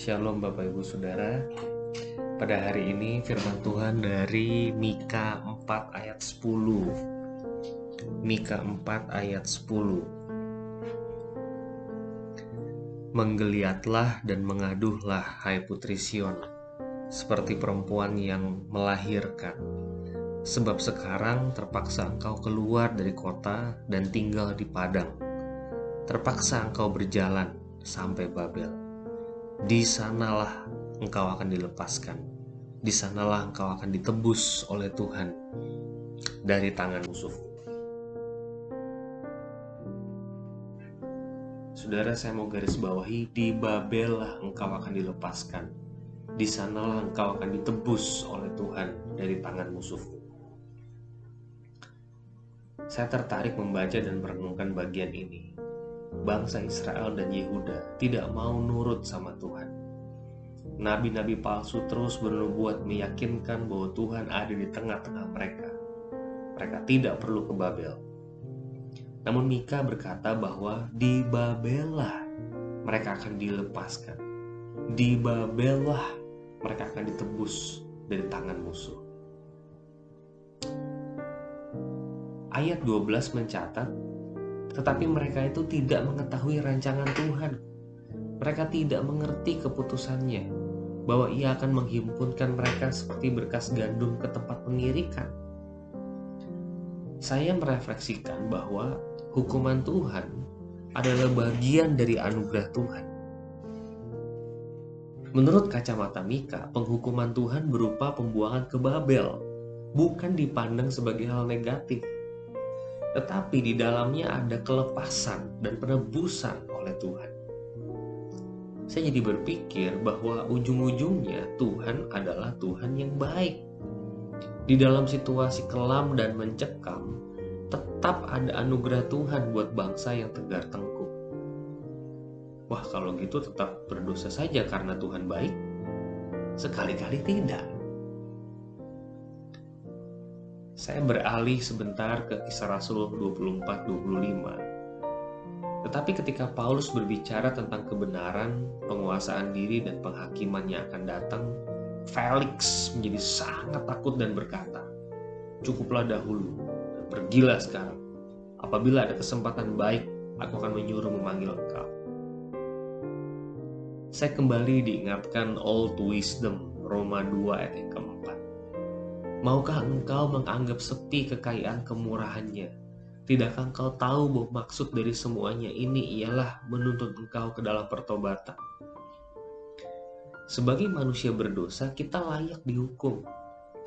Shalom Bapak Ibu Saudara. Pada hari ini firman Tuhan dari Mika 4 ayat 10 Mika 4 ayat 10 Menggeliatlah dan mengaduhlah hai putri Sion Seperti perempuan yang melahirkan. Sebab sekarang terpaksa engkau keluar dari kota dan tinggal di padang. Terpaksa engkau berjalan sampai Babel di sanalah engkau akan dilepaskan. Di sanalah engkau akan ditebus oleh Tuhan dari tangan musuh. Saudara, saya mau garis bawahi, di Babel lah engkau akan dilepaskan. Di sanalah engkau akan ditebus oleh Tuhan dari tangan musuh. Saya tertarik membaca dan merenungkan bagian ini bangsa Israel dan Yehuda tidak mau nurut sama Tuhan. Nabi-nabi palsu terus bernubuat meyakinkan bahwa Tuhan ada di tengah-tengah mereka. Mereka tidak perlu ke Babel. Namun Mika berkata bahwa di Babel lah mereka akan dilepaskan. Di Babel lah mereka akan ditebus dari tangan musuh. Ayat 12 mencatat tetapi mereka itu tidak mengetahui rancangan Tuhan. Mereka tidak mengerti keputusannya bahwa Ia akan menghimpunkan mereka seperti berkas gandum ke tempat pengirikan. Saya merefleksikan bahwa hukuman Tuhan adalah bagian dari anugerah Tuhan. Menurut kacamata Mika, penghukuman Tuhan berupa pembuangan ke Babel, bukan dipandang sebagai hal negatif tetapi di dalamnya ada kelepasan dan penebusan oleh Tuhan. Saya jadi berpikir bahwa ujung-ujungnya Tuhan adalah Tuhan yang baik. Di dalam situasi kelam dan mencekam, tetap ada anugerah Tuhan buat bangsa yang tegar tengkuk. Wah, kalau gitu tetap berdosa saja karena Tuhan baik? Sekali-kali tidak saya beralih sebentar ke kisah Rasul 24-25. Tetapi ketika Paulus berbicara tentang kebenaran, penguasaan diri, dan penghakiman yang akan datang, Felix menjadi sangat takut dan berkata, Cukuplah dahulu, dan pergilah sekarang. Apabila ada kesempatan baik, aku akan menyuruh memanggil engkau. Saya kembali diingatkan Old Wisdom, Roma 2 ayat keempat Maukah engkau menganggap sepi kekayaan kemurahannya? Tidakkah engkau tahu bahwa maksud dari semuanya ini ialah menuntut engkau ke dalam pertobatan? Sebagai manusia berdosa, kita layak dihukum.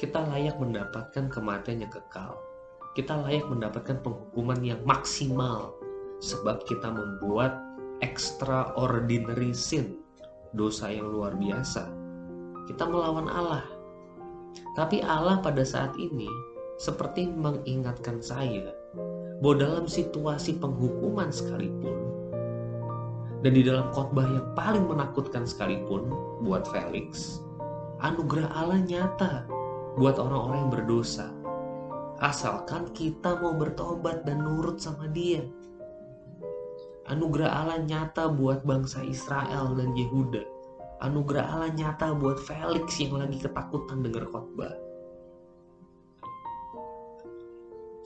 Kita layak mendapatkan kematian yang kekal. Kita layak mendapatkan penghukuman yang maksimal sebab kita membuat extraordinary sin, dosa yang luar biasa. Kita melawan Allah tapi Allah pada saat ini seperti mengingatkan saya bahwa dalam situasi penghukuman sekalipun dan di dalam khotbah yang paling menakutkan sekalipun buat Felix, anugerah Allah nyata buat orang-orang yang berdosa. Asalkan kita mau bertobat dan nurut sama dia. Anugerah Allah nyata buat bangsa Israel dan Yehuda anugerah Allah nyata buat Felix yang lagi ketakutan dengar khotbah.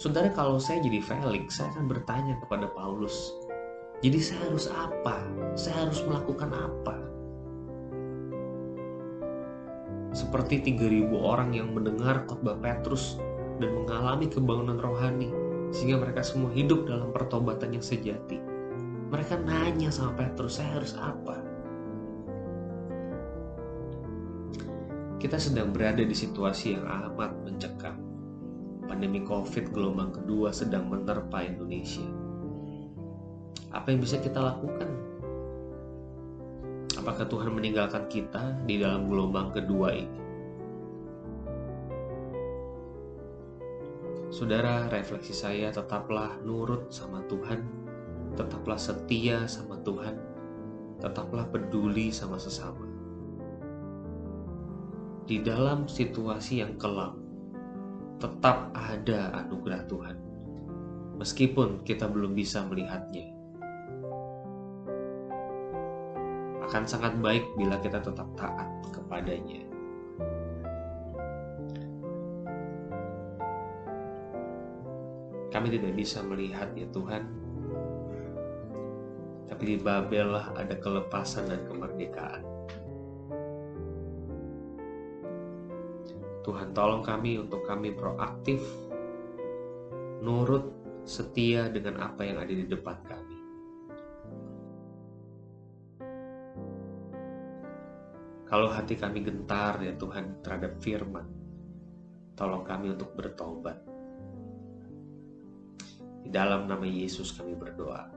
Saudara kalau saya jadi Felix, saya akan bertanya kepada Paulus, jadi saya harus apa? Saya harus melakukan apa? Seperti 3000 orang yang mendengar khotbah Petrus dan mengalami kebangunan rohani sehingga mereka semua hidup dalam pertobatan yang sejati. Mereka nanya sama Petrus, saya harus apa? Kita sedang berada di situasi yang amat mencekam. Pandemi COVID gelombang kedua sedang menerpa Indonesia. Apa yang bisa kita lakukan? Apakah Tuhan meninggalkan kita di dalam gelombang kedua ini? Saudara, refleksi saya tetaplah nurut sama Tuhan, tetaplah setia sama Tuhan, tetaplah peduli sama sesama di dalam situasi yang kelam, tetap ada anugerah Tuhan, meskipun kita belum bisa melihatnya. akan sangat baik bila kita tetap taat kepadanya. Kami tidak bisa melihat ya Tuhan, tapi di Babel ada kelepasan dan kemerdekaan. Tuhan tolong kami untuk kami proaktif, nurut, setia dengan apa yang ada di depan kami. Kalau hati kami gentar ya Tuhan terhadap firman, tolong kami untuk bertobat. Di dalam nama Yesus kami berdoa.